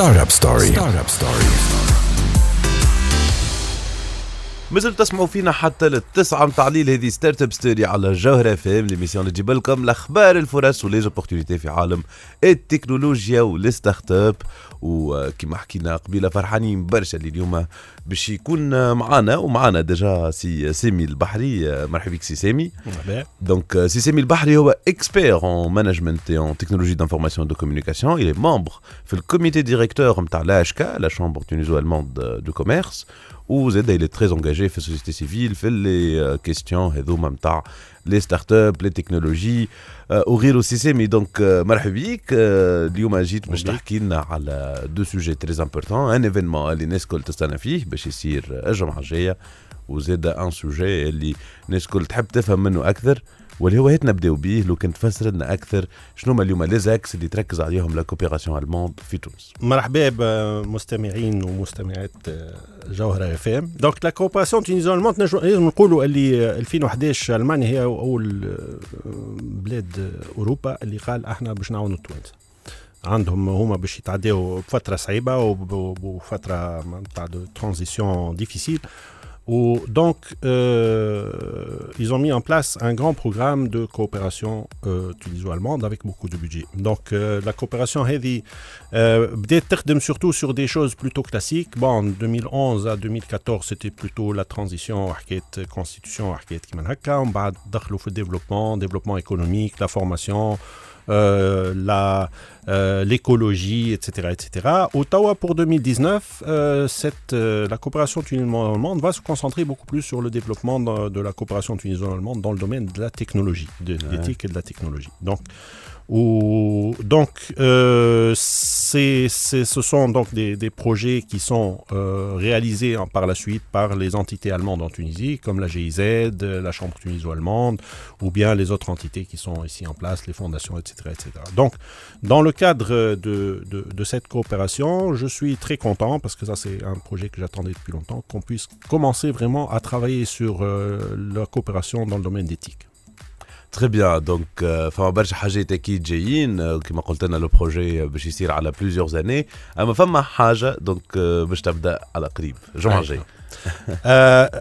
Startup Story. Startup Story. مازلتوا تسمعوا فينا حتى للتسعة متاع الليل هذه ستارت اب ستوري على جوهرة اف ام ليميسيون اللي تجيب لكم الأخبار الفرص وليزوبورتينيتي في عالم التكنولوجيا والستارت اب وكما حكينا قبيلة فرحانين برشا اللي اليوم باش يكون معنا ومعنا ديجا سي سامي البحري. مرحبا بك سي سامي دونك سي سامي البحري هو اكسبير ان مانجمنت اي ان تكنولوجي دانفورماسيون دو كوميونيكاسيون il est membre في الكوميتي ديريكتور نتاع لا اشكا لا شامبر تونيزو الموند دو كوميرس وزاد il est très engagé في السوسيتي سيفيل في لي كيستيون هذوما نتاع لي ستارت اب لي تكنولوجي وغيره سي سامي دونك مرحبا بيك اليوم جيت باش تحكي لنا على دو سوجي تري امبورتون ان ايفينمون اللي الناس الكل تستنى فيه باش يصير الجمعه الجايه وزاد ان سوجي اللي الناس الكل تحب تفهم منه اكثر واللي هو هات نبداو به لو كنت تفسر لنا أكثر شنو هما اليوم لي زاكس اللي تركز عليهم لا كوبيراسيون ألموند في تونس؟ مرحبا بمستمعين ومستمعات جوهره إف إم. دونك لا كوبيراسيون تونيزيون الموند لازم نقولوا اللي 2011 ألمانيا هي أول بلاد أوروبا اللي قال أحنا باش نعاونوا التوانسة. عندهم هما باش يتعداو بفترة صعيبة وفترة نتاع دو ترانزيسيون ديفيسيل Donc, euh, ils ont mis en place un grand programme de coopération euh, tuniso-allemande avec beaucoup de budget. Donc, euh, la coopération Heavy, euh, surtout sur des choses plutôt classiques. Bon, en 2011 à 2014, c'était plutôt la transition, constitution, on va développement, développement économique, la formation. La, euh, l'écologie, etc., etc. Ottawa pour 2019, euh, cette, la coopération tuniso-allemande va se concentrer beaucoup plus sur le développement de, la coopération tuniso-allemande dans le domaine de la technologie, de l'éthique et de la technologie. Donc, donc, euh, ce sont donc des, projets qui sont euh, réalisés par la suite par les entités allemandes en Tunisie, comme la GIZ, la Chambre tuniso-allemande, ou bien les autres entités qui sont ici en place, les fondations, etc. etc. Donc, dans le cadre de, de cette coopération, je suis très content, parce que ça c'est un projet que j'attendais depuis longtemps, qu'on puisse commencer vraiment à travailler sur euh, la coopération dans le domaine d'éthique. تري بيان دونك فما برشا حاجات اكيد جايين كما قلت لنا لو بروجي باش يصير على بليزيور زاني اما فما حاجه دونك باش تبدا على قريب الجمعه الجايه آه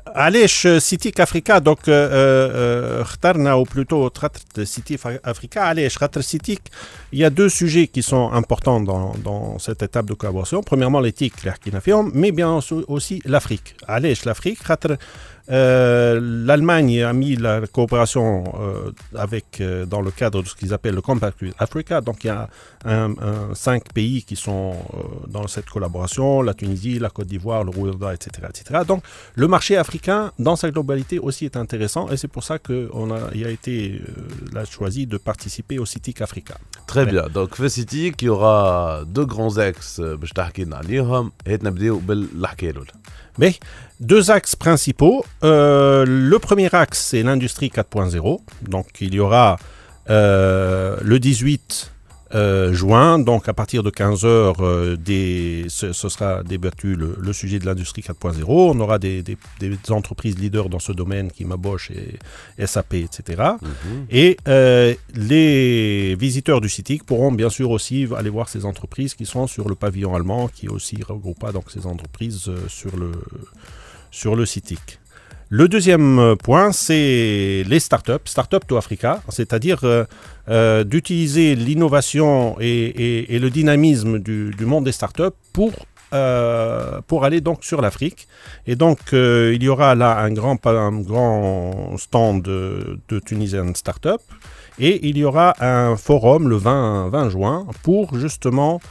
علاش سيتيك افريكا دونك اخترنا او بلوتو خاطر سيتيك افريكا علاش خاطر سيتيك il y a deux sujets qui sont importants dans, dans cette étape de collaboration. Premièrement, l'éthique, mais bien aussi l'Afrique. Allez, l'Afrique, euh, l'Allemagne a mis la coopération euh, avec, euh, dans le cadre de ce qu'ils appellent le Compact Africa. Donc il y a un, cinq pays qui sont dans cette collaboration la Tunisie, la Côte d'Ivoire, le Rwanda, etc., etc. Donc le marché africain, dans sa globalité, aussi est intéressant et c'est pour ça qu'il a, a été choisi de participer au CITIC Africa. Très bien. Donc, le CITIC, il y aura deux grands axes. Mais deux axes principaux. Euh, le premier axe, c'est l'industrie 4.0. Donc, il y aura euh, le 18 euh, juin, donc à partir de 15h, euh, ce, sera débattu le, sujet de l'industrie 4.0. On aura des, entreprises leaders dans ce domaine qui Bosch et SAP, etc. Et mhm. euh, les visiteurs du CITIC pourront bien sûr aussi aller voir ces entreprises qui sont sur le pavillon allemand, qui aussi regroupe donc ces entreprises sur le, sur le CITIC. Le deuxième euh, point, c'est les startups, Startup to Africa, c'est-à-dire euh, euh, d'utiliser l'innovation et, le dynamisme du, monde des startups pour pour aller donc sur l'Afrique. Et donc, il y aura là un grand, un grand stand de, de Tunisian Startup. Et il y aura un forum le 20, 20 juin pour justement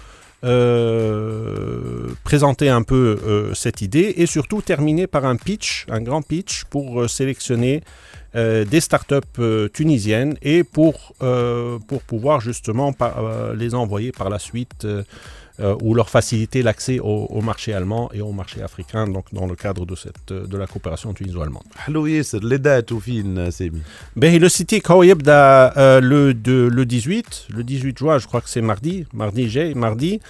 présenter un peu euh, cette idée et surtout terminer par un pitch, un grand pitch pour euh, des startups tunisiennes et pour, pour pouvoir justement les envoyer par la suite euh, ou leur faciliter l'accès au, au, marché allemand et au marché africain donc dans le cadre de, cette, de la coopération tuniso-allemande. ben, Le site euh, le, de, le 18, le 18 juin, je crois que c'est mardi, mardi j'ai, mardi.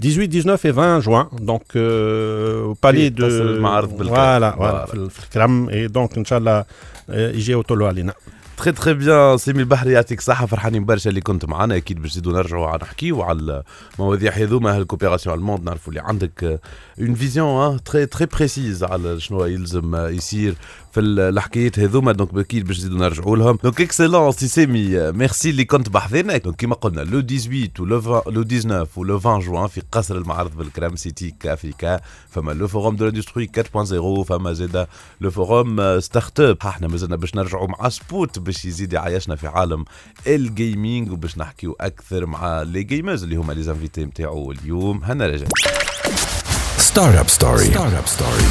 18, 19 et 20 juin, donc euh, au palais de. Voilà, voilà, et donc, Inch'Allah, j'ai eu, Tolu Alina. تخي تخي بيان سيمي البحري يعطيك الصحة فرحانين برشا اللي كنت معنا. أكيد باش نزيدو نرجعوا نحكيو على المواضيع هذوما الكوبيراسيون ألموند نعرفوا اللي عندك اون فيزيون تري تري بريسيز على شنو يلزم يصير في الحكايات هذوما دونك أكيد باش نزيدو نرجعوا لهم. دونك اكسلون سي سيمي ميرسي اللي كنت بحذنا دونك كيما قلنا لو 18 ولو لو 19 ولو 20 جوان في قصر المعرض بالكرام سيتي كافيكا فما لو فوروم دو لاندستري 4.0 فما زاده لو فوروم ستارت اب إحنا مازلنا باش نرجعوا مع سبوت باش يزيد يعيشنا في عالم الجيمنج وباش نحكيو أكثر مع لي جيمرز اللي هما لي زانفيتي نتاعو اليوم. هنا رجع ستارت اب ستوري ستارت اب ستوري